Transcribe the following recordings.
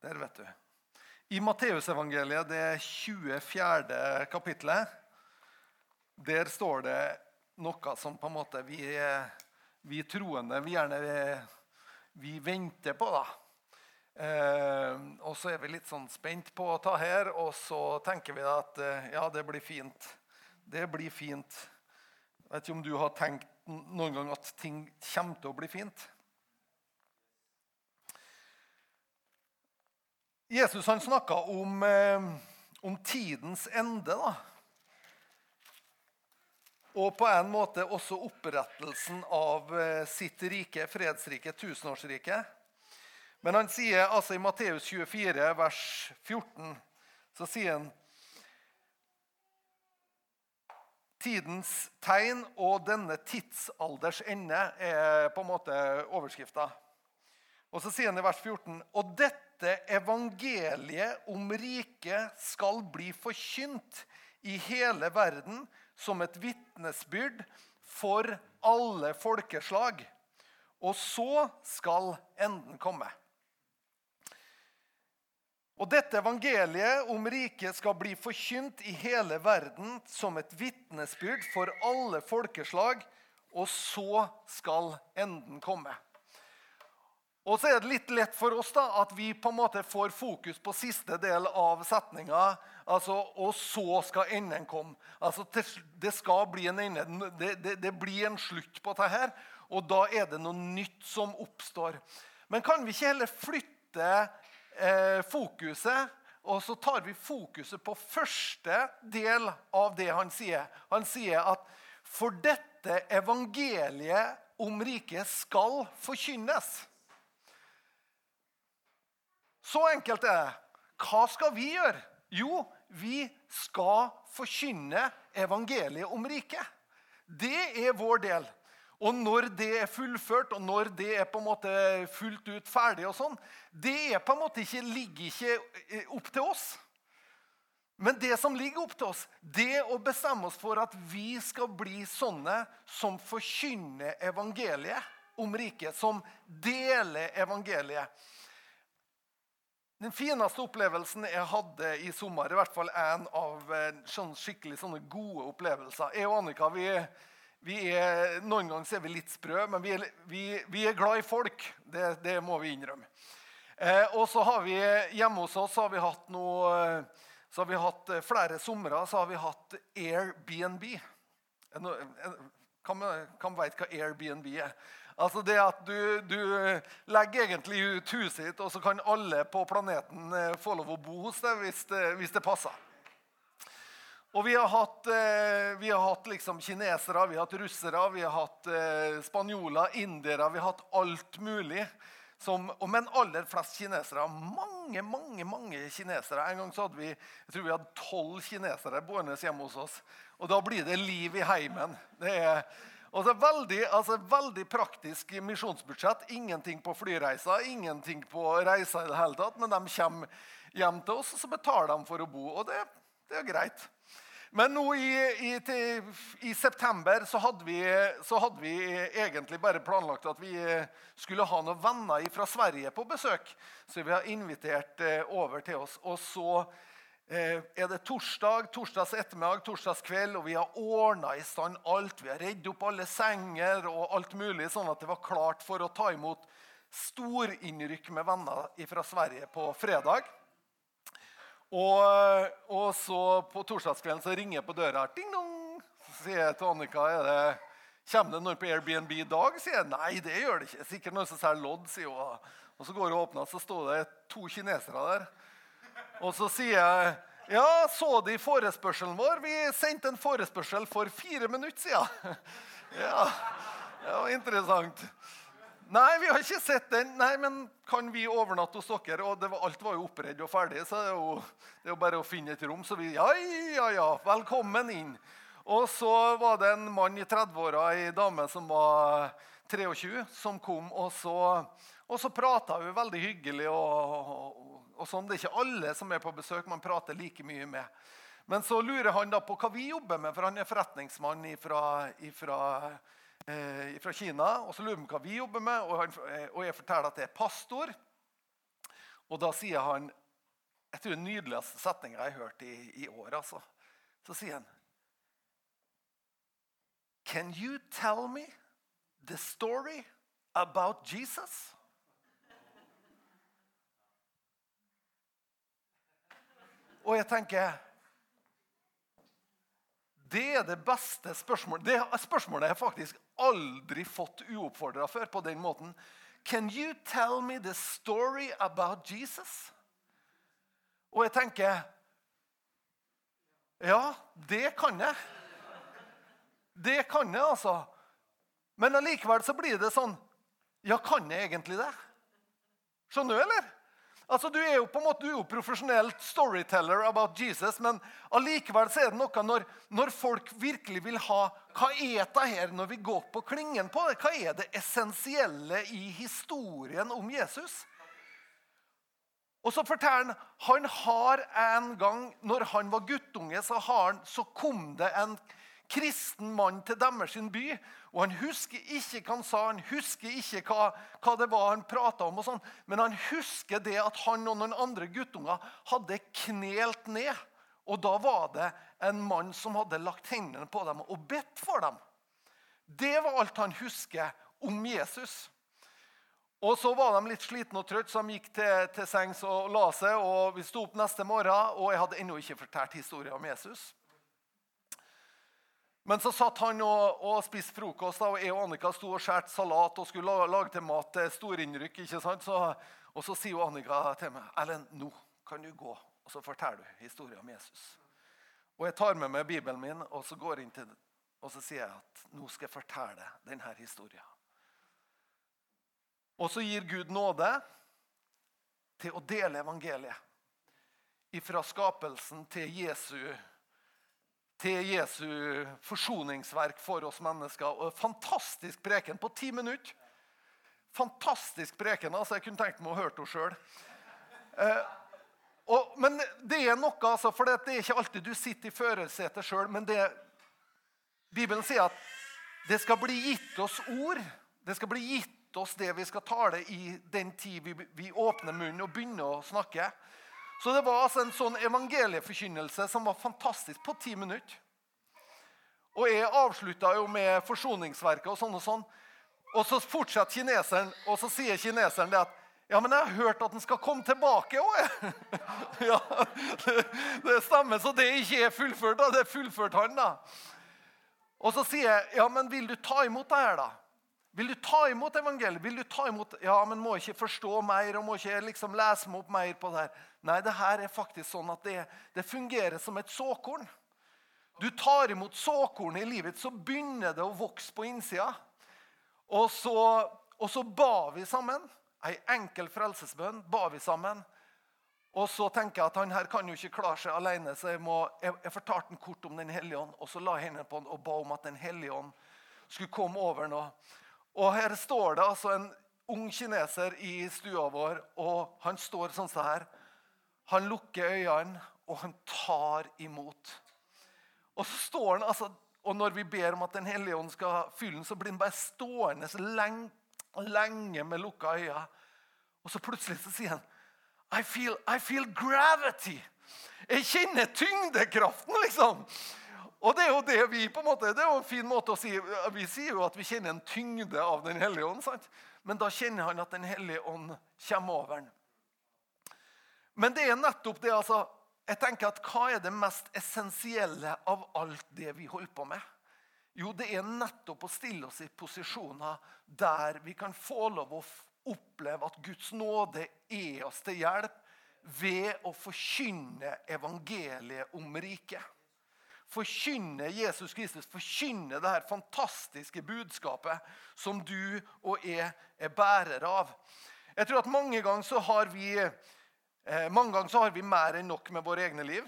Der, vet du. I Matteusevangeliet, det 24. kapittelet, der står det noe som på en måte vi, vi troende vi gjerne vi venter på. da. Eh, og så er vi litt sånn spent på å ta her, og så tenker vi at eh, ja, det blir fint. Det blir fint. Jeg vet ikke om du har tenkt noen gang at ting kommer til å bli fint? Jesus han snakka om, eh, om, tidens ende. da. Og på en måte også opprettelsen av eh, sitt rike, fredsrike, tusenårsriket. Men han sier altså i Matteus 24, vers 14, så sier han Tidens tegn og denne tidsalders ende er på en måte overskrifta. Og så sier han i vers 14.: Og dette evangeliet om riket skal bli forkynt i hele verden som et vitnesbyrd for alle folkeslag. Og så skal enden komme. Og dette evangeliet om riket skal bli forkynt i hele verden som et vitnesbyrd for alle folkeslag, og så skal enden komme. Og så er det litt lett for oss da, at vi på en måte får fokus på siste del av setninga. Altså, og så skal enden komme. Altså, Det skal bli en ende. Det, det, det blir en slutt på dette. Og da er det noe nytt som oppstår. Men kan vi ikke heller flytte eh, fokuset, og så tar vi fokuset på første del av det han sier? Han sier at for dette evangeliet om riket skal forkynnes. Så enkelt er det. Hva skal vi gjøre? Jo, vi skal forkynne evangeliet om riket. Det er vår del. Og når det er fullført, og når det er på en måte fullt ut ferdig, og sånn, det er på en måte ikke, ligger ikke eh, opp til oss. Men det som ligger opp til oss, det å bestemme oss for at vi skal bli sånne som forkynner evangeliet om riket. Som deler evangeliet. Den fineste opplevelsen jeg hadde i sommer, i hvert fall en av eh, sånn skikkelig sånne gode opplevelser Jeg og Annika vi, vi er, Noen ganger er vi litt sprø, men vi er, vi, vi er glad i folk. Det, det må vi innrømme. Eh, og så har vi Hjemme hos oss har vi hatt noe, så har vi hatt eh, flere somre så har vi hatt Airbnb. Hvem veit hva Airbnb er? Altså det at du, du, legger egentlig ut huset ditt, og så kan alle på planeten eh, få lov å bo hos deg hvis det, hvis det passer. Og vi har hatt, eh, vi har hatt liksom kinesere, vi har hatt russere, vi har hatt eh, spanjoler, indere Vi har hatt alt mulig. Som, men aller flest kinesere. Mange mange, mange kinesere. En gang så hadde vi jeg tror vi hadde tolv kinesere boende hjemme hos oss. Og da blir det liv i heimen. Det er, og så veldig, altså, veldig praktisk misjonsbudsjett. Ingenting på flyreiser, ingenting på reiser i det hele tatt. Men de kommer hjem til oss, og så betaler de for å bo. Og det, det er greit. Men nå i, i, til, i september så hadde, vi, så hadde, vi, egentlig bare planlagt at vi skulle ha noen venner fra Sverige på besøk. Så vi har invitert eh, over til oss. Og så er det torsdag, torsdags ettermiddag, torsdags kveld, og vi har ordna i stand alt. Vi har redd opp alle senger og alt mulig, sånn at det var klart for å ta imot storinnrykk med venner fra Sverige på fredag. Og, og så på torsdagskvelden så ringer jeg på døra. Ding dong! Så sier jeg til Annika er det, Kommer det noen på Airbnb i dag? sier jeg. Nei, det gjør det ikke. Sikkert noen som selger lodd, sier hun. Og så går hun og åpner, så står det to kinesere der. Og så sier jeg ja, så de forespørselen vår? Vi sendte en forespørsel for fire minutter siden. Ja, det var interessant. Nei, vi har ikke sett den. Nei, men kan vi overnatte hos dere? Og var, alt var jo oppredd og ferdig, så det er, jo, det er jo bare å finne et rom. Så vi ja, ja, ja, velkommen inn. Og så var det en mann i 30-åra, ei dame som var 23, som kom. Og så, og så prata vi veldig hyggelig og, og, og sånn. Det er ikke alle som er på besøk man prater like mye med. Men så lurer han da på hva vi jobber med, for han er forretningsmann fra eh, Kina. Og så lurer han på hva vi jobber med, og, han, eh, og jeg forteller at jeg er pastor. Og da sier han jeg tror den nydeligste setninga jeg har hørt i, i år. altså. Så sier han Can you tell me the story about Jesus? Og jeg tenker Det er det beste spørsmålet. Det spørsmålet jeg faktisk aldri fått uoppfordra før på den måten. Can you tell me the story about Jesus? Og jeg tenker Ja, det kan jeg. Det kan jeg, altså. Men allikevel så blir det sånn Ja, kan jeg egentlig det? Skjønner du, eller? Altså, Du er jo på en måte, profesjonelt storyteller about Jesus, men allikevel så er det noe når, når folk virkelig vil ha Hva er dette her når vi går på klingen på det? Hva er det essensielle i historien om Jesus? Og så forteller han han har en gang, når han var guttunge, så, han, så kom det en kristen mann til deres by. og Han husker ikke hva han sa, han husker ikke hva, hva det var han prata om. og sånn, Men han husker det at han og noen andre guttunger hadde knelt ned. Og da var det en mann som hadde lagt hendene på dem og bedt for dem. Det var alt han husker om Jesus. Og Så var de litt slitne og trøtte, så de gikk til, til sengs og la seg. og Vi sto opp neste morgen, og jeg hadde ennå ikke fortalt historien om Jesus. Men så satt han og, og spiste frokost, og jeg og Annika sto og skjærte salat og skulle lage, til mat til storinnrykk. og så sier Annika til meg Ellen, nå kan du gå og så forteller du historien om Jesus. Og Jeg tar med meg Bibelen min og så går inn til, og så sier jeg at nå skal jeg fortelle denne historien. Og så gir Gud nåde til å dele evangeliet. Fra skapelsen til Jesu, til Jesu forsoningsverk for oss mennesker. Og Fantastisk preken på ti minutter. Fantastisk preken. altså Jeg kunne tenkt meg å høre henne sjøl. Eh, men det er noe, altså, for det er ikke alltid du sitter i førersetet sjøl. Men det, Bibelen sier at det skal bli gitt oss ord. Det skal bli gitt oss det vi skal tale i den tid vi, vi åpner munnen og begynner å snakke. Så det var altså en sånn evangelieforkynnelse som var fantastisk på ti minutter. Og jeg avslutta jo med forsoningsverket og sånn og sånn. Og så fortsetter kineseren, og så sier kineseren det at ja, men jeg har hørt at den skal komme tilbake òg. ja, det, det, stemmer, så det ikke er fullført. da, Det fullført han, da. Og så sier jeg ja, men vil du ta imot det her, da? Vil du ta imot evangeliet? Vil du ta imot, ja, men Må ikke forstå mer og må ikke liksom lese meg opp mer på det her. Nei, det her er faktisk sånn at det, det fungerer som et såkorn. Du tar imot såkornet i livet, så begynner det å vokse på innsida. Og så, og så ba vi sammen. Ei enkel frelsesbønn ba vi sammen. Og så tenker jeg at han her kan jo ikke klare seg alene, så jeg, må, jeg, jeg fortalte han kort om Den hellige ånd. Og så la jeg hendene på han og ba om at Den hellige ånd skulle komme over nå. Og her står det altså en ung kineser i stua vår, og han står sånn som her. Han lukker øynene, og han tar imot. Og så står han, altså, og når vi ber om at Den hellige ånd skal fylle den, så blir han bare stående lenge, lenge med lukka øyne. Og så plutselig så sier han I feel, I feel gravity. Jeg kjenner tyngdekraften, liksom. Og det er jo det vi på en måte, det er jo en fin måte å si Vi sier jo at vi kjenner en tyngde av Den hellige ånd. sant? Men da kjenner han at Den hellige ånd kommer over han. Men det er nettopp det altså, jeg tenker at Hva er det mest essensielle av alt det vi holder på med? Jo, det er nettopp å stille oss i posisjoner der vi kan få lov å oppleve at Guds nåde er oss til hjelp ved å forkynne evangeliet om riket forkynne Jesus Kristus, forkynne det her fantastiske budskapet som du og jeg er bærer av. Jeg tror at mange ganger så har vi, eh, mange ganger så har vi mer enn nok med våre egne liv.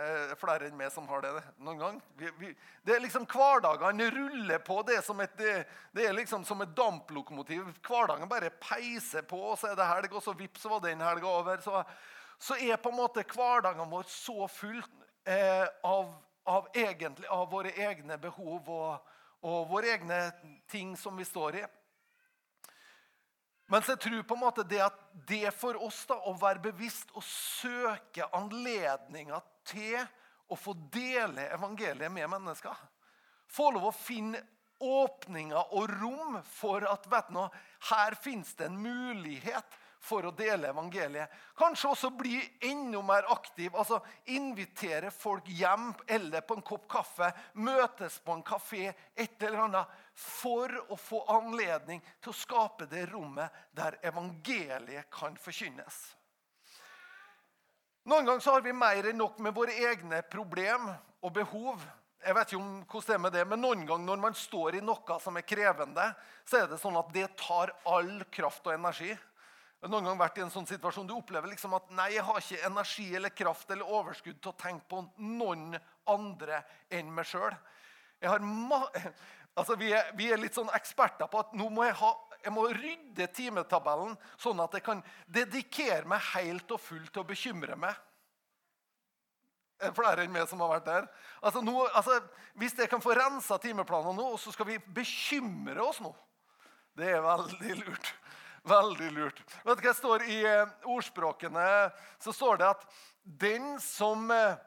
Eh, flere enn meg som har det noen gang. Vi, vi, det er liksom Hverdagene ruller på. Det er, som et, det, det er liksom som et damplokomotiv. Hverdagen bare peiser på, og så er det helg, og så vips, var den helga over. Så, så er på en måte hverdagen vår så full eh, av av, egentlig, av våre egne behov og, og, våre egne ting som vi står i. Mens jeg tror på en måte det at det for oss da, å være bevisst og søke anledninger til å få dele evangeliet med mennesker. Få lov å finne åpninger og rom for at vet du, her finnes det en mulighet for å dele evangeliet. Kanskje også bli enda mer aktiv. altså Invitere folk hjem eller på en kopp kaffe. Møtes på en kafé, et eller annet. For å få anledning til å skape det rommet der evangeliet kan forkynnes. Noen ganger har vi mer enn nok med våre egne problem og behov. Jeg vet ikke om hvordan det er med det, men Noen ganger når man står i noe som er krevende, så er det sånn at det tar all kraft og energi noen gang vært i en sånn situasjon du opplever liksom at nei, jeg har ikke energi eller kraft eller overskudd til å tenke på noen andre enn meg sjøl. Altså, vi, er, vi er litt sånn eksperter på at nå må jeg, ha, jeg må rydde timetabellen sånn at jeg kan dedikere meg helt og fullt til å bekymre meg. Er det flere enn meg som har vært der? Altså, nå, altså, hvis jeg kan få rensa timeplanene nå, så skal vi bekymre oss nå. Det er veldig lurt. Veldig lurt. Vet du hva det står I eh, ordspråkene så står det at den som eh,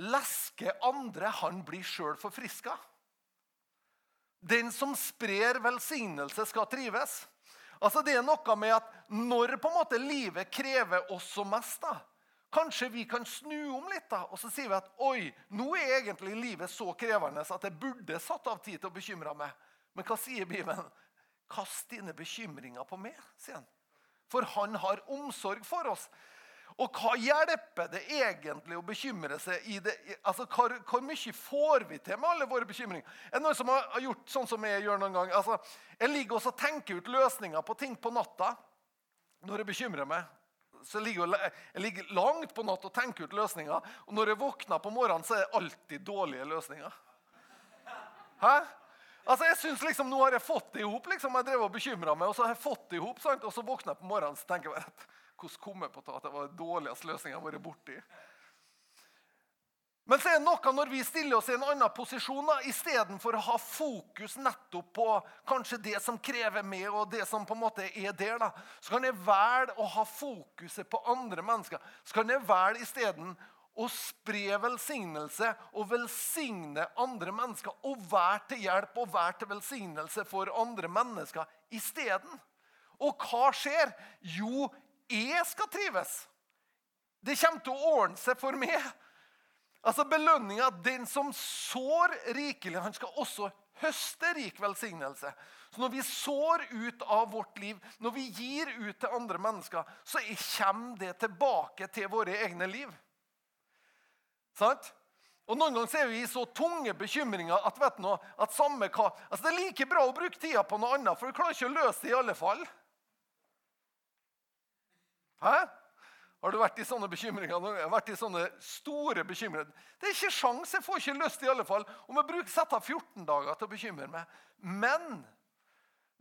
lesker andre, han blir sjøl forfriska. Den som sprer velsignelse, skal trives. Altså Det er noe med at når på en måte livet krever oss som mest, da, kanskje vi kan snu om litt da, og så sier vi at oi, nå er egentlig livet så krevende at jeg burde satt av tid til å bekymre meg. Men hva sier Bibelen? Kast dine bekymringer på meg, sier han. For han har omsorg for oss. Og hva hjelper det egentlig å bekymre seg i det? Altså, hvor, hvor, mye får vi til med alle våre bekymringer? Er det noen som har gjort sånn som jeg gjør noen gang? Altså, jeg ligger også og tenker ut løsninger på ting på natta når jeg bekymrer meg. Så jeg ligger, jeg ligger langt på natt og tenker ut løsninger. Og når jeg våkner på morgenen, så er det alltid dårlige løsninger. Hæ? Altså, jeg synes liksom, Nå har jeg fått det i hop. Liksom. Jeg drev og bekymra meg, og så har jeg fått det i hop. Og så våkner jeg på morgenen og tenker jeg, hvordan kom jeg på at det var den dårligste løsninga jeg har vært borti? Men så er det noe når vi stiller oss i en annen posisjon, da, istedenfor å ha fokus nettopp på kanskje det som krever meg, og det som på en måte er der, da, så kan jeg velge å ha fokuset på andre mennesker. Så kan jeg velge isteden å spre velsignelse og velsigne andre mennesker. Og være til hjelp og være til velsignelse for andre mennesker isteden. Og hva skjer? Jo, jeg skal trives. Det kommer til å ordne seg for meg. Altså Belønninga den som sår rikelig, han skal også høste rik velsignelse. Så Når vi sår ut av vårt liv, når vi gir ut til andre mennesker, så kommer det tilbake til våre egne liv. Sant? Og Noen ganger er vi i så tunge bekymringer at, vet noe, at samme hva, altså det er like bra å bruke tida på noe annet, for du klarer ikke å løse det i alle fall. Hæ? Har du vært i sånne bekymringer? Jeg har vært i sånne store bekymringer. Det er ikke sjans, jeg får ikke lyst i alle fall. Om jeg bruker sette av 14 dager til å bekymre meg. Men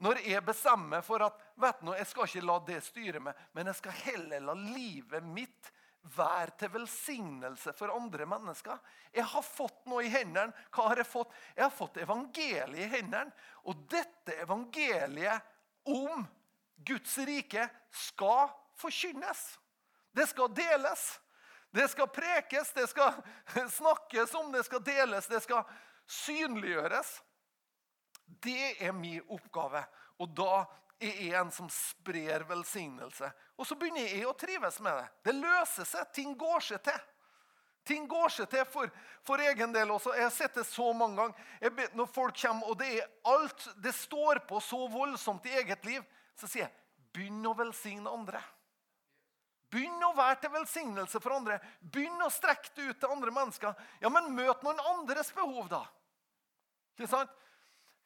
når jeg bestemmer for at vet du, jeg skal ikke la det styre meg, men jeg skal heller la livet mitt Vær til velsignelse for andre mennesker. Jeg har fått noe i hendene. Hva har jeg fått? Jeg har fått evangeliet i hendene. Og dette evangeliet om Guds rike skal forkynnes. Det skal deles. Det skal prekes, det skal snakkes om, det skal deles, det skal synliggjøres. Det er min oppgave. Og da er en som sprer velsignelse. Og så begynner jeg å trives med det. Det løser seg. Ting går seg til. Ting går seg til for, for egen del også. Jeg har sett det så mange ganger. Ber, når folk kommer, og det er alt det står på så voldsomt i eget liv, så sier jeg begynn å velsigne andre. Begynn å være til velsignelse for andre. Begynn å strekke det ut til andre mennesker. Ja, Men møt noen andres behov, da. Ikke sant?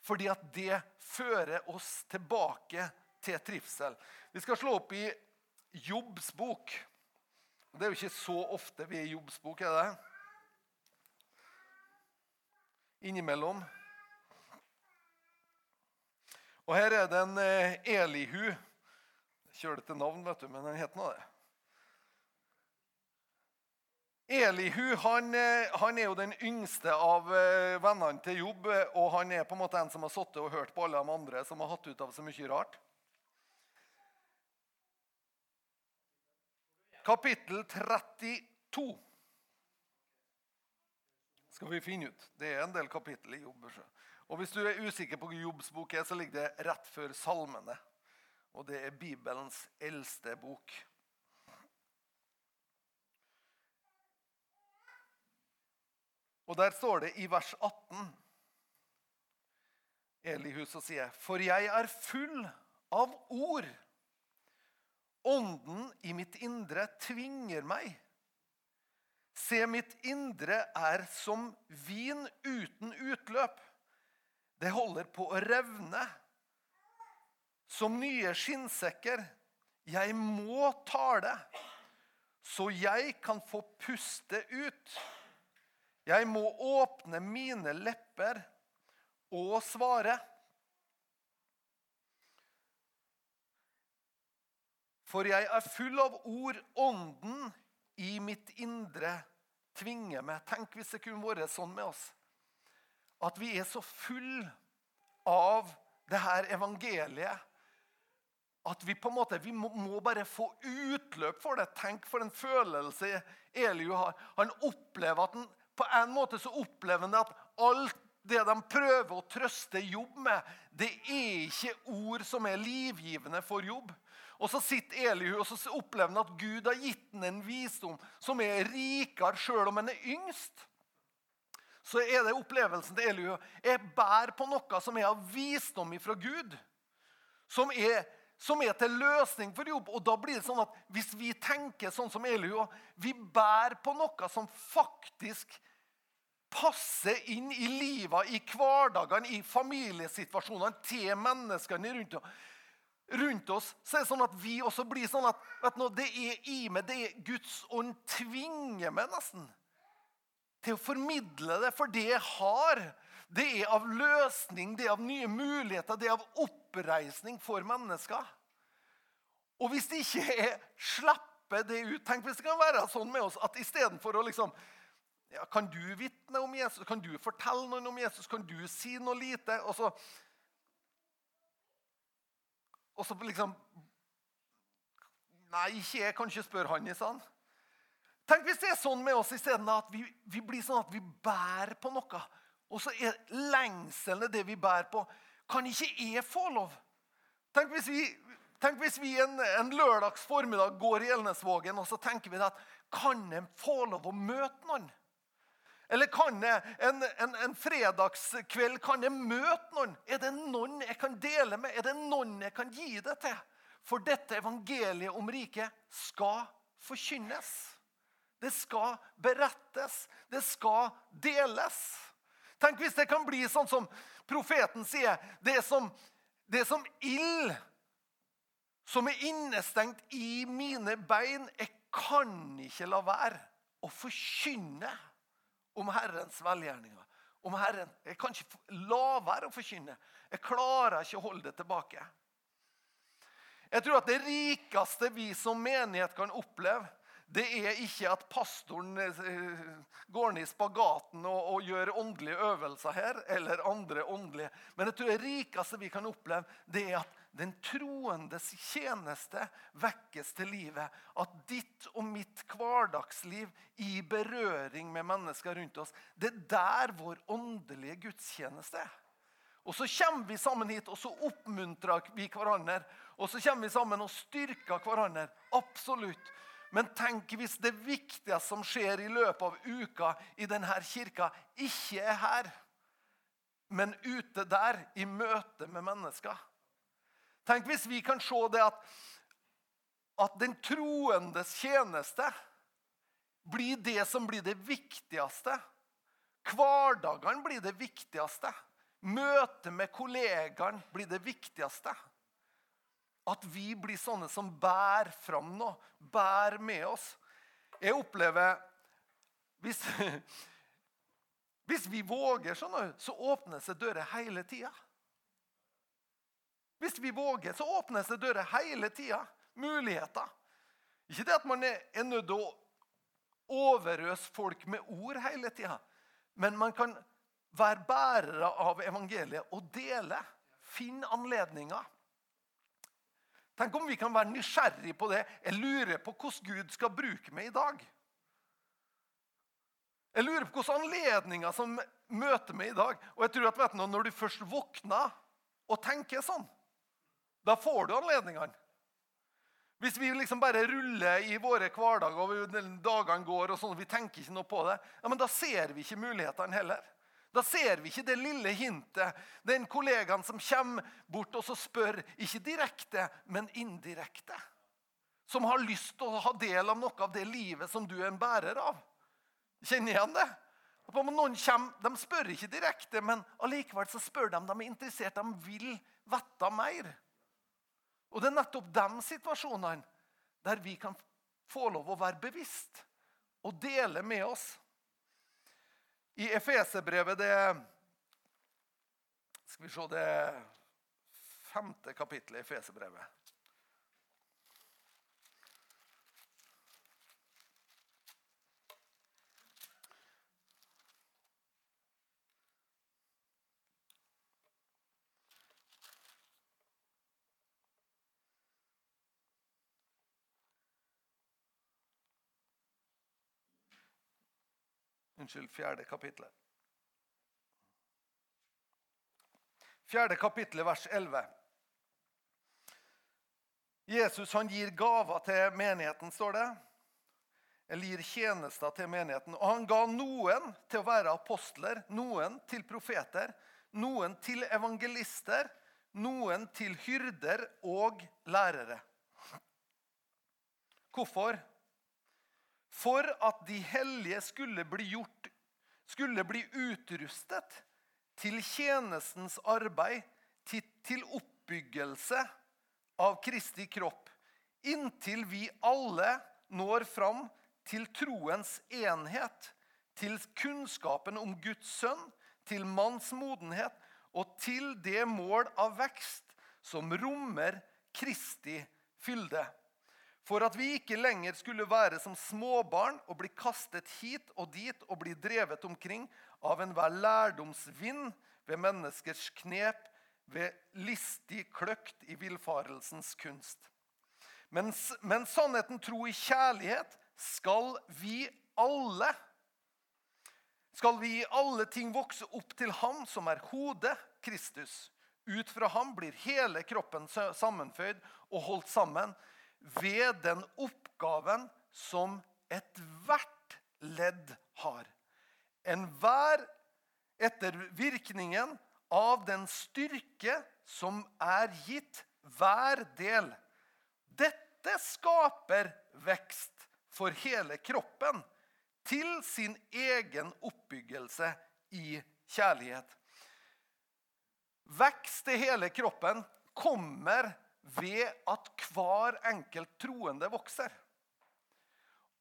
Fordi at det fører oss tilbake til trivsel. Vi skal slå opp i Jobbs bok. Det er jo ikke så ofte vi er i Jobbs bok, er det? Innimellom. Og her er det en eh, Elihu. Kjølete navn, vet du, men den het nå det. Elihu han, eh, han, er jo den yngste av eh, vennene til Jobb. Eh, og han er på en måte en som har sittet og hørt på alle de andre som har hatt ut av så mye rart. Kapittel 32 skal vi finne ut. Det er en del kapittel i Jobb. Og Hvis du er usikker på hvor Jobbs bok er, så ligger det rett før salmene. Og det er Bibelens eldste bok. Og der står det i vers 18 Elihus og sier, For jeg er full av ord. Ånden i mitt indre tvinger meg. Se, mitt indre er som vin uten utløp. Det holder på å revne. Som nye skinnsekker. Jeg må tale, så jeg kan få puste ut. Jeg må åpne mine lepper og svare. For jeg er full av ord, ånden i mitt indre tvinger meg. Tenk hvis det kunne vært sånn med oss. At vi er så full av det her evangeliet at vi på en måte, vi må, bare få utløp for det. Tenk for en følelse Eliu har. Han opplever at han på en måte så opplever han at alt det de prøver å trøste jobb med, det er ikke ord som er livgivende for jobb. Og Så sitter Elihu og så opplever han at Gud har gitt ham en visdom som er rikere sjøl om han er yngst. Så er det opplevelsen til Elihu. Jeg bærer på noe som er av visdom fra Gud. Som er, som er til løsning for jobb. Og da blir det sånn at Hvis vi tenker sånn som Elihu, vi bærer på noe som faktisk passer inn i livet, i hverdagene, i familiesituasjonene til menneskene rundt oss, rundt oss, så er det sånn at vi også blir sånn at vet du, det er i meg, det er Guds ånd tvinger meg nesten til å formidle det. For det jeg har, det er av løsning, det er av nye muligheter, det er av oppreisning for mennesker. Og hvis det ikke er slipper det ut Tenk hvis det kan være sånn med oss at istedenfor å liksom ja, Kan du vitne om Jesus? Kan du fortelle noen om Jesus? Kan du si noe lite? Og så, og så liksom Nei, ikke jeg kan ikke spørre han i sånn. Tenk hvis det er sånn med oss isteden at vi, vi, blir sånn at vi bærer på noe. Og så er lengselen det vi bærer på. Kan ikke jeg få lov? Tenk hvis vi, tenk hvis vi en, en lørdags formiddag går i Elnesvågen og så tenker vi at kan en få lov å møte noen? Eller kan jeg en, en, en, fredagskveld kan jeg møte noen? Er det noen jeg kan dele med? Er det noen jeg kan gi det til? For dette evangeliet om riket skal forkynnes. Det skal berettes. Det skal deles. Tenk hvis det kan bli sånn som profeten sier. Det er som, det som ild som er innestengt i mine bein. Jeg kan ikke la være å forkynne om Herrens velgjerninger. Om Herren. Jeg kan ikke la være å forkynne. Jeg klarer ikke å holde det tilbake. Jeg tror at det rikeste vi som menighet kan oppleve, det er ikke at pastoren eh, går ned i spagaten og, og, gjør åndelige øvelser her, eller andre åndelige. Men jeg tror det rikeste vi kan oppleve, det er at den troendes tjeneste vekkes til livet. At ditt og mitt hverdagsliv i berøring med mennesker rundt oss, det er der vår åndelige gudstjeneste er. Og Så kommer vi sammen hit og så oppmuntrer vi hverandre. Og så kommer vi sammen og styrker hverandre. Absolutt. Men tenk hvis det viktigste som skjer i løpet av uka i denne kirka, ikke er her, men ute der, i møte med mennesker. Tenk hvis vi kan se det at, at den troendes tjeneste blir det som blir det viktigste. Hverdagene blir det viktigste. Møtet med kollegaen blir det viktigste. At vi blir sånne som bærer fram noe, bærer med oss. Jeg opplever Hvis, hvis vi våger sånn, så åpnes det dører hele tida. Hvis vi våger, så åpnes det dører hele tida. Muligheter. Ikke det at man er, nødt til å overøse folk med ord hele tida. Men man kan være bærere av evangeliet og dele. Finn anledninger. Tenk om vi kan være nysgjerrig på det. Jeg lurer på hvordan Gud skal bruke meg i dag. Jeg lurer på hvilke anledninger som møter meg i dag. Og jeg tror at vet du, Når du først våkner og tenker sånn, da får du anledningene. Hvis vi liksom bare ruller i våre hverdager og dagene går, og sånn, vi tenker ikke noe på det, ja, men da ser vi ikke mulighetene heller. Da ser vi ikke det lille hintet. Den kollegaen som kommer bort og spør, ikke direkte, men indirekte. Som har lyst til å ha del av noe av det livet som du er en bærer av. Kjenner igjen det? Noen kommer, De spør ikke direkte, men allikevel så spør de. De er interessert, de vil vite mer. Og Det er nettopp de situasjonene der vi kan få lov å være bevisst og dele med oss i Efeserbrevet, det Skal vi se Det femte kapittelet i Efeserbrevet. Unnskyld, fjerde kapittelet. Fjerde kapittelet, vers 11. Jesus han gir gaver til menigheten, står det. Eller gir tjenester til menigheten. Og han ga noen til å være apostler, noen til profeter, noen til evangelister, noen til hyrder og lærere. Hvorfor? For at de hellige skulle bli, gjort, skulle bli utrustet til tjenestens arbeid, til, til oppbyggelse av Kristi kropp, inntil vi alle når fram til troens enhet, til kunnskapen om Guds sønn, til manns modenhet og til det mål av vekst som rommer Kristi fylde for at vi ikke lenger skulle være som småbarn og bli kastet hit og dit og bli drevet omkring av enhver lærdomsvind ved menneskers knep, ved listig kløkt i villfarelsens kunst. Men, men sannheten tro i kjærlighet skal vi alle skal vi i alle ting vokse opp til Ham som er hodet, Kristus. Ut fra ham blir hele kroppen sammenføyd og holdt sammen ved den oppgaven som ethvert ledd har. Enhver etter virkningen av den styrke som er gitt hver del. Dette skaper vekst for hele kroppen til sin egen oppbyggelse i kjærlighet. Vekst til hele kroppen kommer ved at hver enkelt troende vokser.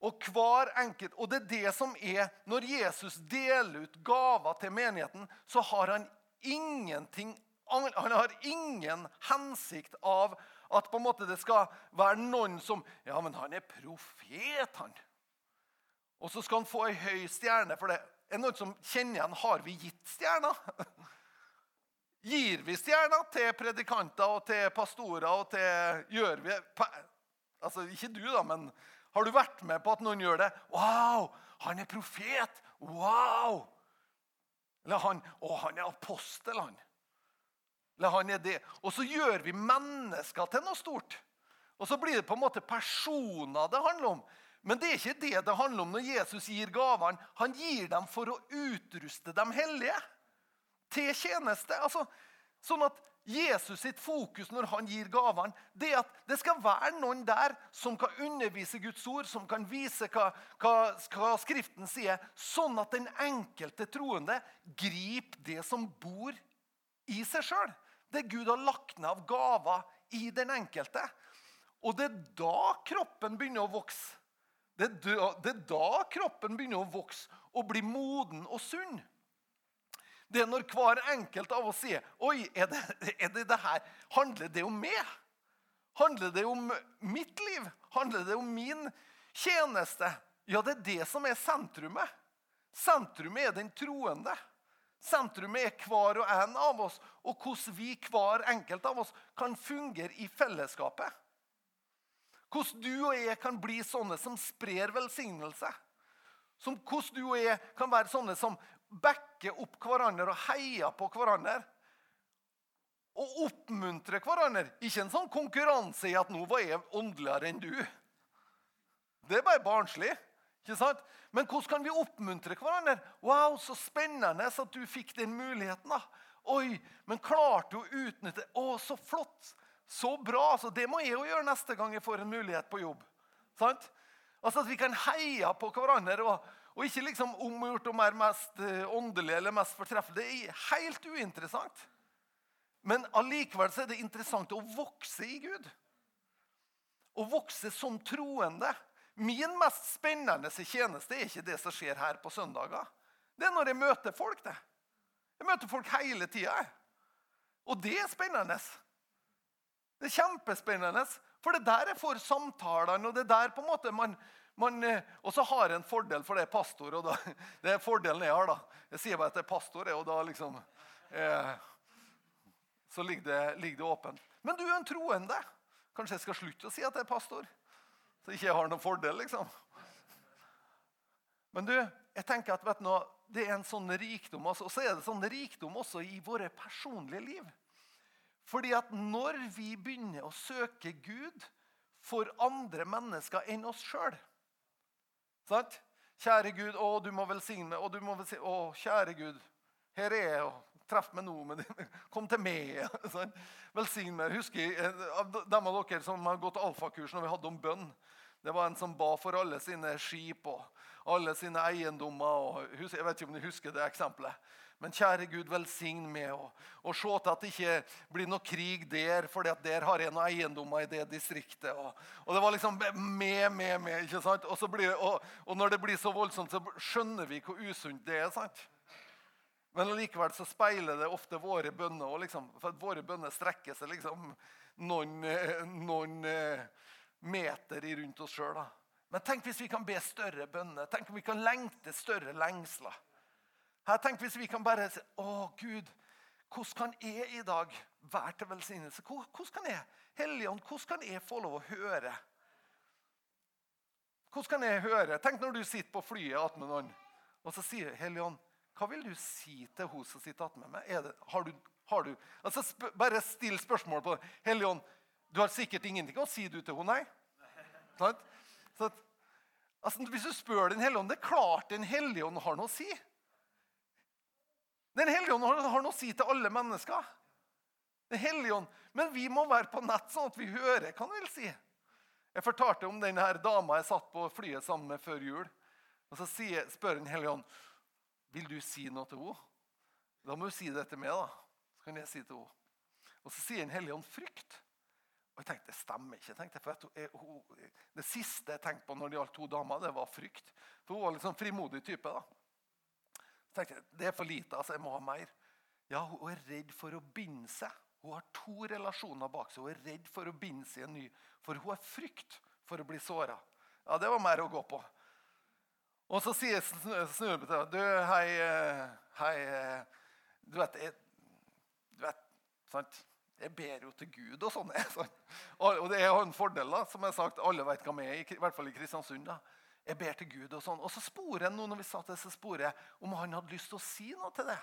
Og hver enkelt, og det er det som er Når Jesus deler ut gaver til menigheten, så har han ingenting Han har ingen hensikt av at på en måte det skal være noen som Ja, men han er profet, han. Og så skal han få ei høy stjerne for det. Er noen som kjenner igjen Har vi gitt stjerner? Gir vi stjerner til predikanter og til pastorer og til Gjør vi Altså, Ikke du, da, men har du vært med på at noen gjør det? Wow! Han er profet! Wow! Eller han Å, han er apostel, han. Eller han er det. Og så gjør vi mennesker til noe stort. Og så blir det på en måte personer det handler om. Men det er ikke det det handler om når Jesus gir gavene. Han gir dem for å utruste de hellige til tjeneste. Altså, sånn at Jesus sitt fokus når han gir gavene, det er at det skal være noen der som kan undervise Guds ord, som kan vise hva, hva, hva Skriften sier, sånn at den enkelte troende griper det som bor i seg sjøl. Det Gud har lagt ned av gaver i den enkelte. Og det er da kroppen begynner å vokse. Det er da, det er da kroppen begynner å vokse og bli moden og sunn. Det er når hver enkelt av oss sier Oi, er det, er det det her? Handler det om meg? Handler det om mitt liv? Handler det om min tjeneste? Ja, det er det som er sentrumet. Sentrumet er den troende. Sentrumet er hver og en av oss, og hvordan vi hver enkelt av oss kan fungere i fellesskapet. Hvordan du og jeg kan bli sånne som sprer velsignelse. Som hvordan du og jeg kan være sånne som backer opp hverandre og heier på hverandre. Og oppmuntrer hverandre. Ikke en sånn konkurranse i at 'nå var jeg åndeligere enn du'. Det er bare barnslig. ikke sant? Men hvordan kan vi oppmuntre hverandre? 'Wow, så spennende at du fikk den muligheten.' da. Oi, men klarte du å utnytte Å, så flott! Så bra! Så Det må jeg jo gjøre neste gang jeg får en mulighet på jobb. Sant? Altså At vi kan heie på hverandre og, og ikke liksom omgjort om er mest eh, åndelig eller mest fortreffelig. Det er helt uinteressant. Men allikevel er det interessant å vokse i Gud. Å vokse som troende. Min mest spennende tjeneste er ikke det som skjer her på søndager. Det er når jeg møter folk. det. Jeg møter folk hele tida. Og det er spennende. Det er kjempespennende. For det der jeg får samtalene, og det der på en måte man, Og så har jeg en fordel, for det er pastor. og da, Det er fordelen jeg har. da. Jeg sier bare at det er pastor, og da liksom eh, Så ligger det, ligger det åpent. Men du er en troende. Kanskje jeg skal slutte å si at jeg er pastor? Så ikke jeg har noen fordel, liksom. Men du, jeg tenker at du, det er en sånn rikdom. Og så er det sånn rikdom også i våre personlige liv. Fordi at når vi begynner å søke Gud for andre mennesker enn oss sjøl Sant? Kjære Gud, å, du må velsigne Å, du må velsigne, å kjære Gud, her er jeg. Treff meg nå. Med. Kom til meg. Sant? Velsign meg. Husker eh, av dem av dere som har gått alfakurs når vi hadde om bønn. Det var en som ba for alle sine skip og alle sine eiendommer. Og, jeg vet ikke om du husker det eksempelet. Men kjære Gud, velsign meg og, og se til at det ikke blir noe krig der, for der har jeg noen eiendommer i det distriktet. Og, og det var liksom med, med, med. ikke sant? Og, blir, og, og, når det blir så voldsomt, så skjønner vi hvor usunt det er. sant? Men likevel så speiler det ofte våre bønner. Og liksom, for Våre bønner strekker seg liksom noen, noen eh, meter rundt oss sjøl. Men tenk hvis vi kan be større bønner. Tenk om vi kan lengte større lengsler. Her tenk hvis vi kan bare si Å, Gud, hvordan kan jeg i dag være til velsignelse? Hvordan kan jeg Helligånd, hvordan kan jeg få lov å høre? Hvordan kan jeg høre? Tenk når du sitter på flyet attmed noen, og så sier Helligånd, hva vil du si til hun som sitter attmed meg? Det, har du, har du, altså Bare still spørsmål på det. Helligånd, du har sikkert ingenting å si du til henne, nei? Så altså, hvis du spør Den hellige ånd, det er klart Den hellige ånd har noe å si. Den hellige ånd har, noe å si til alle mennesker. Den hellige ånd. Men vi må være på nett, sånn at vi hører hva han vil si. Jeg fortalte om den dama jeg satt på flyet sammen med før jul. Og Så sier, spør Den hellige ånd vil du si noe til henne. Da må hun si det til meg. da. Så kan jeg si til henne. Og så sier Den hellige ånd frykt. Og jeg tenkte, Det stemmer ikke. Tenkte, for jeg, hun, det siste jeg tenkte på når det gjaldt to damer, det var frykt. For hun var litt sånn frimodig type. da. Tenkte jeg, Det er for lite. altså Jeg må ha mer. Ja, Hun er redd for å binde seg. Hun har to relasjoner bak seg. Hun er redd for å binde seg en ny. For hun har frykt for å bli såra. Ja, det var mer å gå på. Og så sier Snurrebetø Du, hei, eh, hei eh, Du vet, jeg, du vet sant? Jeg ber jo til Gud og sånn. Og det er en fordel, da, som jeg har sagt, alle vet hva vi er, i hvert fall i Kristiansund. da. Jeg ber til Gud og sånn. Og så sporer jeg noe når vi satt der, så sporer jeg om han hadde lyst til å si noe til det.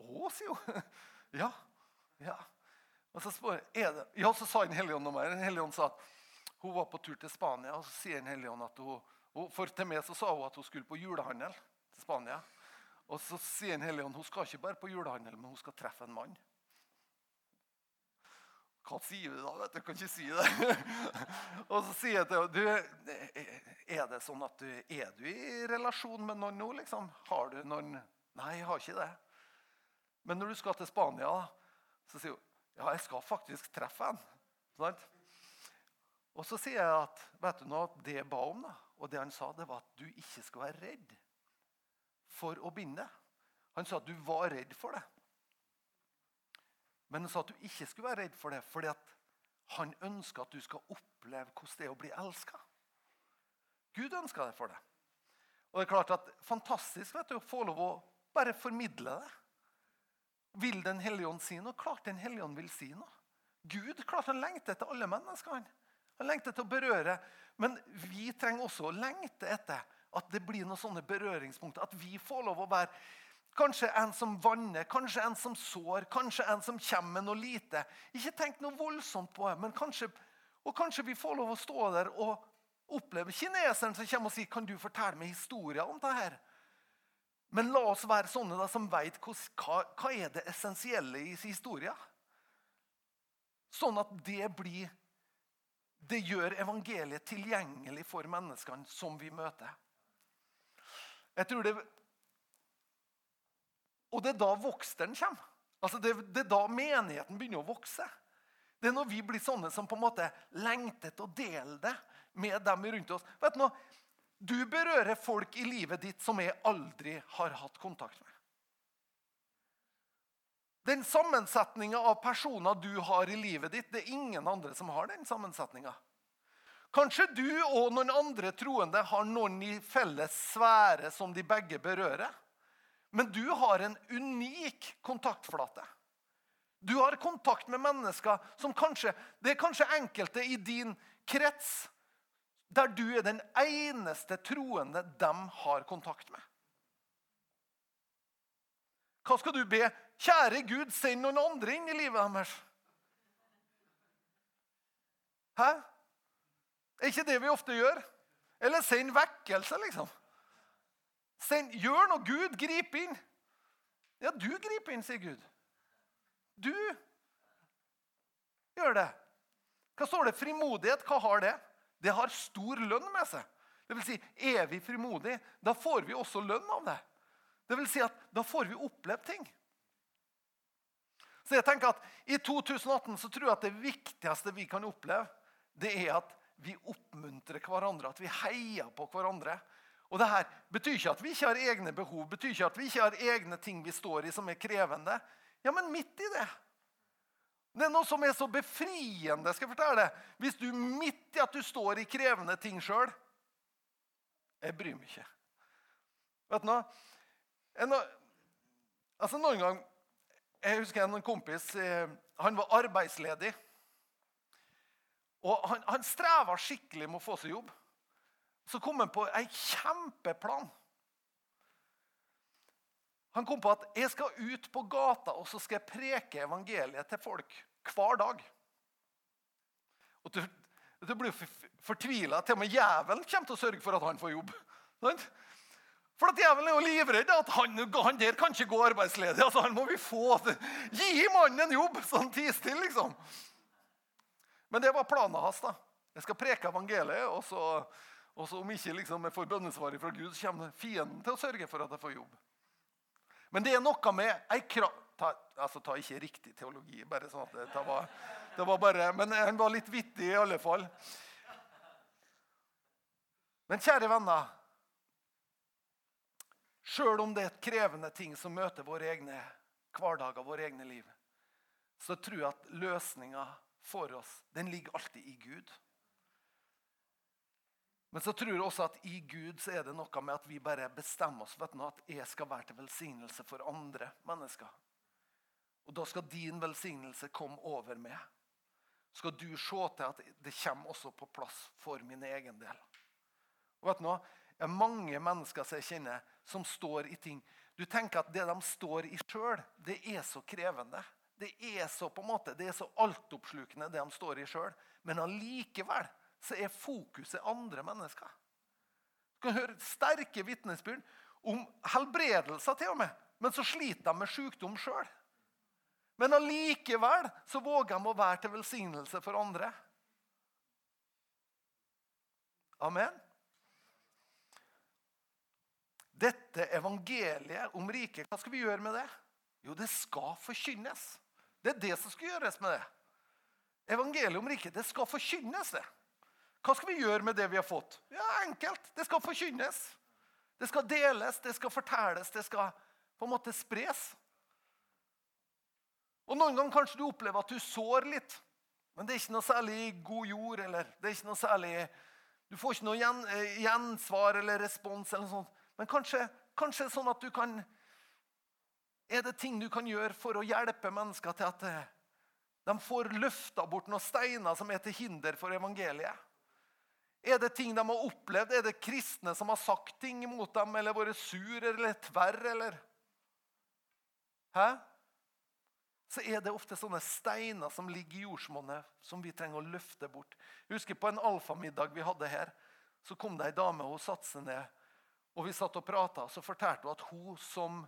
Å, sier hun. Ja. ja. Og så spør jeg, det? Ja, så sa Den hellige ånd noe mer. Den hellige ånd sa at hun var på tur til Spania, og så sier Den hellige ånd at hun For til meg så sa hun at hun skulle på julehandel til Spania. Og så sier Den hellige ånd hun skal ikke bare på julehandel, men hun skal treffe en mann. Hva sier du da? vet du? Kan ikke si det. og så sier jeg til henne Er det sånn at du er du i relasjon med noen nå? liksom? Har du noen Nei, jeg har ikke det. Men når du skal til Spania, så sier hun ja, jeg skal faktisk treffe en. Sånn? Og så sier jeg at vet du noe, det jeg ba om, da, og det han sa, det var at du ikke skal være redd for å binde. Han sa at du var redd for det. Men han sa at du ikke skulle være redd for det, fordi han ønsker at du skal oppleve hvordan det er å bli elska. Gud ønsker det for deg. Og det er klart at Fantastisk vet du, å få lov å bare formidle det. Vil Den hellige ånd si noe? Klart Den hellige ånd vil si noe. Gud klart han lengter etter alle mennesker. Han, Han lengter etter å berøre. Men vi trenger også å lengte etter at det blir noen sånne berøringspunkter. At vi får lov å være kanskje en som vanner, kanskje en som sår, kanskje en som kommer med noe lite. Ikke tenk noe voldsomt på det, men kanskje, og kanskje vi får lov å stå der og oppleve kineseren som kommer og sier kan du fortelle meg historier om det her. Men la oss være sånne da, som vet hva, hva er det essensielle i historien. Sånn at det blir Det gjør evangeliet tilgjengelig for menneskene som vi møter. Jeg tror det Og det er da voksteren kommer. Altså det, det, er da menigheten begynner å vokse. Det er når vi blir sånne som på en måte lengter til å dele det med dem rundt oss. Vet Du nå, Du berører folk i livet ditt som jeg aldri har hatt kontakt med. Den sammensetninga av personer du har i livet ditt, det er ingen andre som har den sammensetninga. Kanskje du og noen andre troende har noen i felles sfære som de begge berører. Men du har en unik kontaktflate. Du har kontakt med mennesker som kanskje Det er kanskje enkelte i din krets der du er den eneste troende de har kontakt med. Hva skal du be? Kjære Gud, send noen andre inn i livet deres. Hæ? Er ikke det vi ofte gjør? Eller send vekkelse, liksom. Send, gjør noe, Gud. Grip inn. Ja, du griper inn, sier Gud. Du gjør det. Hva står det? Frimodighet, hva har det? Det har stor lønn med seg. Det vil si, Er vi frimodige, da får vi også lønn av det. Det vil si at Da får vi opplevd ting. Så jeg tenker at I 2018 så tror jeg at det viktigste vi kan oppleve, det er at vi oppmuntrer hverandre, at vi heier på hverandre. Og det her betyr ikke at vi ikke har egne behov, betyr ikke at vi ikke har egne ting vi står i som er krevende. Ja, men midt i det det er noe som er så befriende. skal jeg fortelle deg. Hvis du midt i at du står i krevende ting sjøl Jeg bryr meg ikke. Vet du noe? Altså Noen gang Jeg husker en kompis eh, han var arbeidsledig. Og Han, han streva skikkelig med å få seg jobb. Så kom han på ei kjempeplan. Han kom på at jeg skal ut på gata og så skal jeg preke evangeliet til folk hver dag. Og Du, du blir fortvila. Til og med jævelen kommer til å sørge for at han får jobb. For at Djevelen er jo livredd at han, han, der kan ikke gå arbeidsledig. altså Han må vi få. Gi mannen en jobb, sånn tis til, liksom. Men det var planen hans. da. Jeg skal preke evangeliet, og så, og så om ikke liksom, jeg får bønnesvaret fra Gud, så kommer fienden til å sørge for at jeg får jobb. Men det er noe med ei krav ta, altså, ta ikke riktig teologi, bare sånn at det var, det var bare, Men han var litt vittig i alle fall. Men kjære venner Sjøl om det er et krevende ting som møter våre egne hverdager, våre egne liv, så tror jeg at løsninga for oss den ligger alltid i Gud. Men så tror jeg også at i Gud så er det noe med at vi bare bestemmer oss for at jeg skal være til velsignelse for andre mennesker. Og Da skal din velsignelse komme over meg. Skal du se til at det kommer også på plass for min egen del. Og vet du noe? Det er mange mennesker som jeg kjenner, som står i ting. Du tenker at det de står i sjøl, det er så krevende. Det er så på en måte, det er så altoppslukende, det de står i sjøl. Men allikevel så er fokuset andre mennesker. Du kan høre sterke vitnesbyrd om helbredelser til og med. Men så sliter de med sykdom sjøl. Men allikevel så våger de å være til velsignelse for andre. Amen. Dette evangeliet om riket, hva skal vi gjøre med det? Jo, det skal forkynnes. Det er det som skal gjøres med det. Evangeliet om riket, det skal forkynnes, det. Hva skal vi gjøre med det vi har fått? Ja, Enkelt. Det skal forkynnes. Det skal deles, det skal fortelles, det skal på en måte spres. Og Noen ganger kanskje du opplever at du sår litt, men det er ikke noe særlig god jord. eller det er ikke noe særlig, Du får ikke noe eh, gjensvar eller respons. eller noe sånt. Men kanskje, kanskje sånn at du kan Er det ting du kan gjøre for å hjelpe mennesker til at eh, De får løfta bort noen steiner som er til hinder for evangeliet. Er det ting de har opplevd? Er det kristne som har sagt ting mot dem, eller vært sur eller tverr, eller Hæ? Så er det ofte sånne steiner som ligger i jordsmonnet, som vi trenger å løfte bort. Jeg husker På en alfamiddag vi hadde her, så kom det ei dame og satte seg ned. Og vi satt og prata, så fortalte hun at hun som,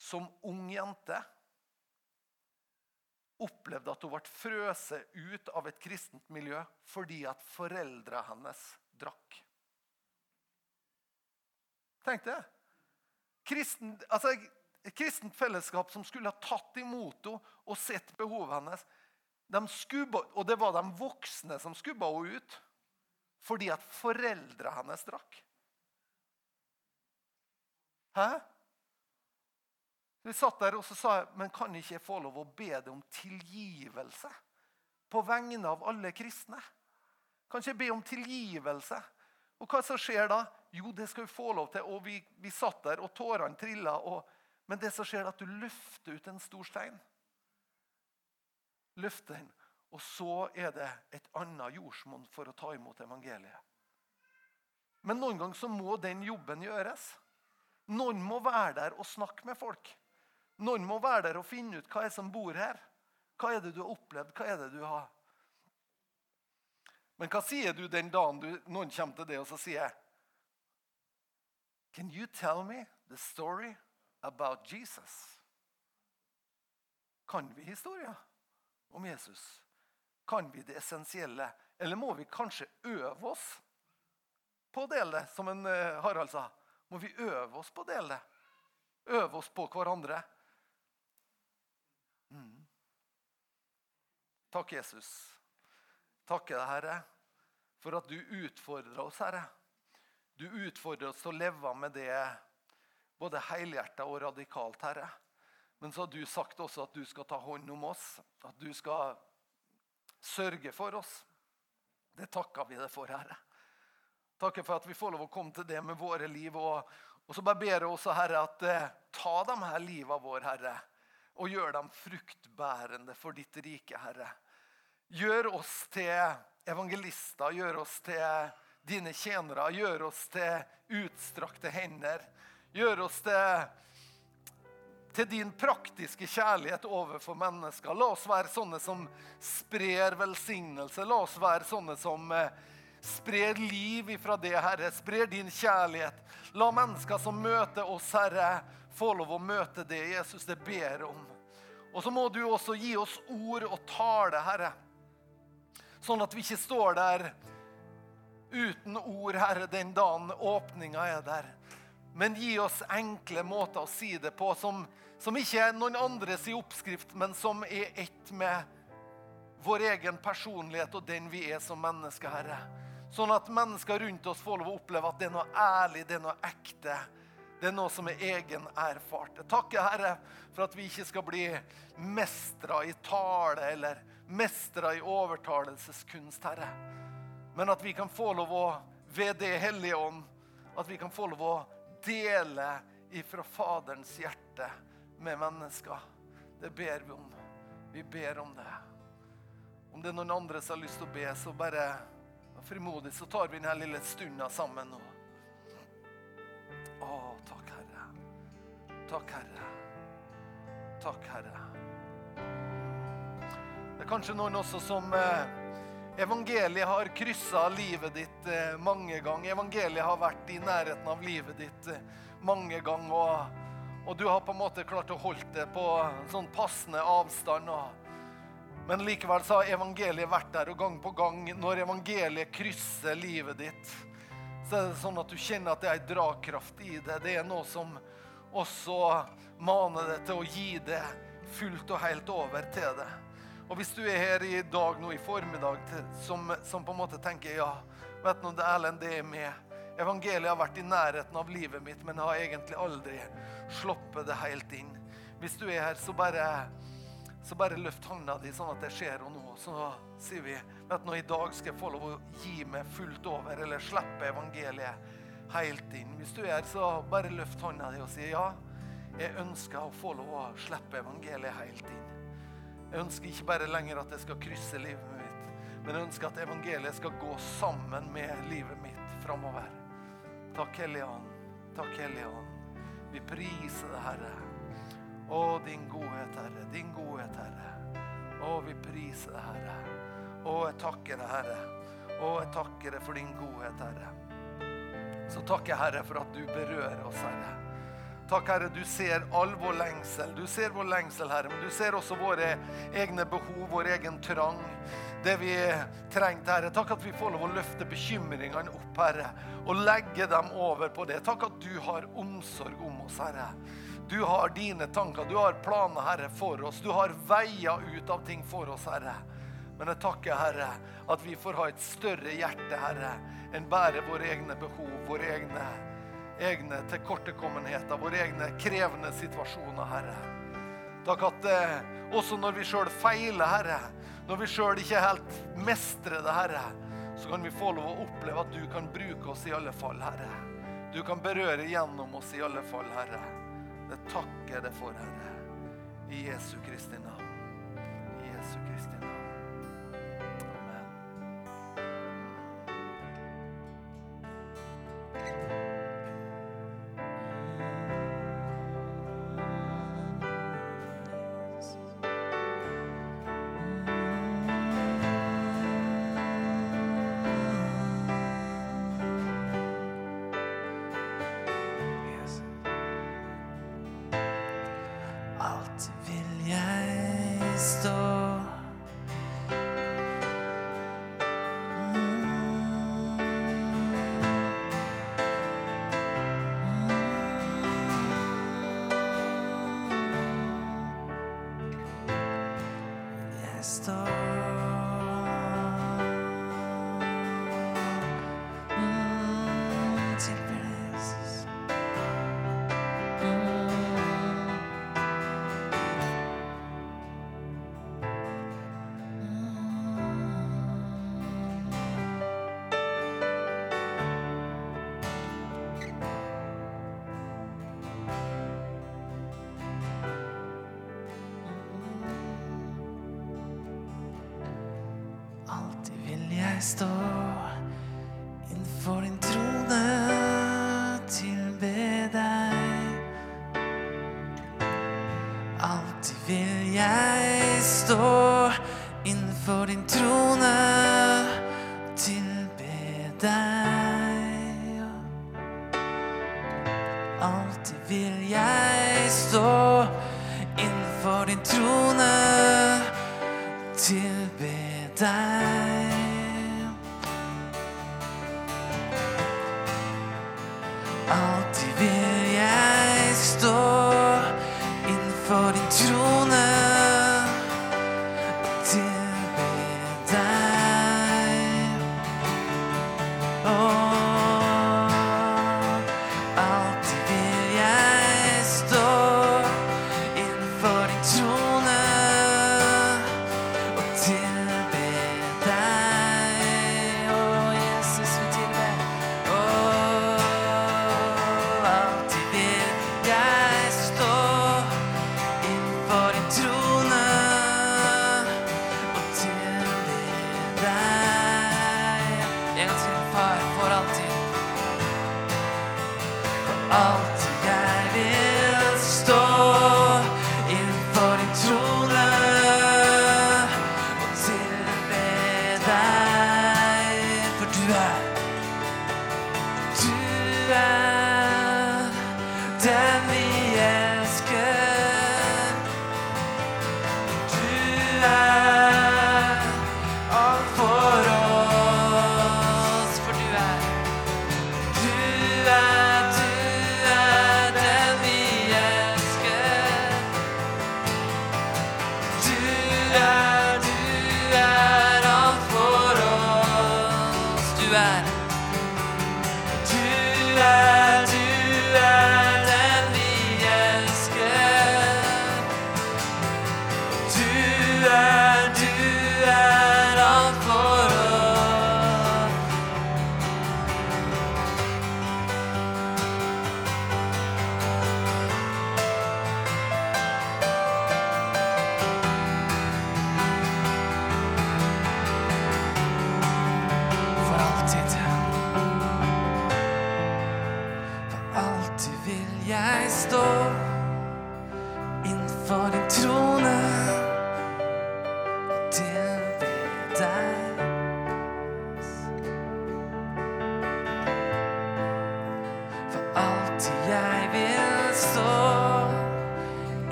som ung jente opplevde at hun ble frøset ut av et kristent miljø fordi at foreldra hennes drakk. Tenk det. Kristen, altså, et kristent fellesskap som skulle ha tatt imot henne og sett behovet hennes. De skubba, og det var de voksne som skubba henne ut fordi at foreldra hennes drakk. Hæ? Vi satt der og så sa jeg, men kan ikke jeg få lov å be deg om tilgivelse på vegne av alle kristne? Kan ikke jeg be om tilgivelse? Og hva som skjer da? Jo, det skal vi få lov til. Og vi, vi satt der, og tårene trilla. Men det som skjer, er at du løfter ut en stor stein. Løfter den. Og så er det et annet jordsmonn for å ta imot evangeliet. Men noen ganger så må den jobben gjøres. Noen må være der og snakke med folk. Noen må være der og finne ut hva er som bor her. Hva er det du har opplevd? Hva er det du har Men hva sier du den dagen du, noen kommer til det og så sier Can you tell me the story about Jesus? Kan vi historien om Jesus? Kan vi det essensielle? Eller må vi kanskje øve oss på å dele det, som en eh, Harald sa? Må vi øve oss på å dele det? Øve oss på hverandre? Takk, Jesus. Takker deg, Herre, for at du utfordrer oss, Herre. Du utfordrer oss til å leve med det både helhjerta og radikalt, Herre. Men så har du sagt også at du skal ta hånd om oss, at du skal sørge for oss. Det takker vi deg for, Herre. Takker for at vi får lov å komme til det med våre liv. Og, og så bare ber jeg også, Herre, at eh, ta de her livene våre, Herre og gjør dem fruktbærende for ditt rike, Herre. Gjør oss til evangelister, gjør oss til dine tjenere, gjør oss til utstrakte hender. Gjør oss til, til din praktiske kjærlighet overfor mennesker. La oss være sånne som sprer velsignelse. La oss være sånne som eh, sprer liv ifra det, Herre. Sprer din kjærlighet. La mennesker som møter oss, Herre, få lov å møte det Jesus det ber om. Og så må du også gi oss ord og tale, Herre. Sånn at vi ikke står der uten ord, Herre, den dagen åpninga er der. Men gi oss enkle måter å si det på, som, som ikke er noen andres i oppskrift, men som er ett med vår egen personlighet og den vi er som mennesker, Herre. Sånn at mennesker rundt oss får lov å oppleve at det er noe ærlig, det er noe ekte. Det er noe som er egen erfart. Jeg takker, Herre, for at vi ikke skal bli mestra i tale eller mestra i overtalelseskunst, Herre. Men at vi kan få lov å, ved Det hellige ånd, at vi kan få lov å dele ifra Faderens hjerte med mennesker. Det ber vi om. Vi ber om det. Om det er noen andre som har lyst til å be, så bare frimodig så tar vi denne lille stunda sammen nå. Å, takk, Herre. Takk, Herre. Takk, Herre. Det er kanskje noen også som eh, Evangeliet har kryssa livet ditt eh, mange ganger. Evangeliet har vært i nærheten av livet ditt eh, mange ganger. Og, og, du har på en måte klart å holde det på sånn passende avstand. Og, men likevel så har evangeliet vært der, og gang på gang, når evangeliet krysser livet ditt, så er det sånn at du kjenner at det er en dragkraft i det. Det er noe som også maner deg til å gi det fullt og helt over til det. Og hvis du er her i dag nå i formiddag som, som på en måte tenker ja, vet du, Erlend, det er med. Evangeliet har vært i nærheten av livet mitt, men har egentlig aldri sluppet det helt inn. Hvis du er her, så bare så bare løft hånda di sånn at det skjer noe. Så sier vi at nå i dag skal jeg få lov å gi meg fullt over, eller slippe evangeliet helt inn. Hvis du er så bare løft hånda di og si ja. Jeg ønsker å få lov å slippe evangeliet helt inn. Jeg ønsker ikke bare lenger at jeg skal krysse livet mitt, men jeg ønsker at evangeliet skal gå sammen med livet mitt framover. Takk, Hellige Ånd. Takk, Hellige Ånd. Vi priser det, Herre. Å, din godhet, Herre. Din godhet, Herre. Å, vi priser deg, Herre. Å, jeg takker deg, Herre. Å, jeg takker deg for din godhet, Herre. Så takker jeg, Herre, for at du berører oss, Herre. Takk, Herre, du ser all vår lengsel. Du ser vår lengsel, Herre, men du ser også våre egne behov, vår egen trang. Det vi trengte, Herre. Takk at vi får lov å løfte bekymringene opp, Herre, og legge dem over på det. Takk at du har omsorg om oss, Herre. Du har dine tanker, du har planer, Herre, for oss. Du har veier ut av ting for oss, Herre. Men jeg takker, Herre, at vi får ha et større hjerte, Herre, enn bare våre egne behov, våre egne egne tilkortekommenheter, våre egne krevende situasjoner, Herre. Takk at eh, også når vi sjøl feiler, Herre, når vi sjøl ikke helt mestrer det, Herre, så kan vi få lov å oppleve at du kan bruke oss i alle fall, Herre. Du kan berøre gjennom oss i alle fall, Herre. Det takker jeg deg for, Herre. I Jesu Kristi navn. I Jesu Kristi navn. Stå innenfor din trone, tilbe deg. Alltid vil jeg stå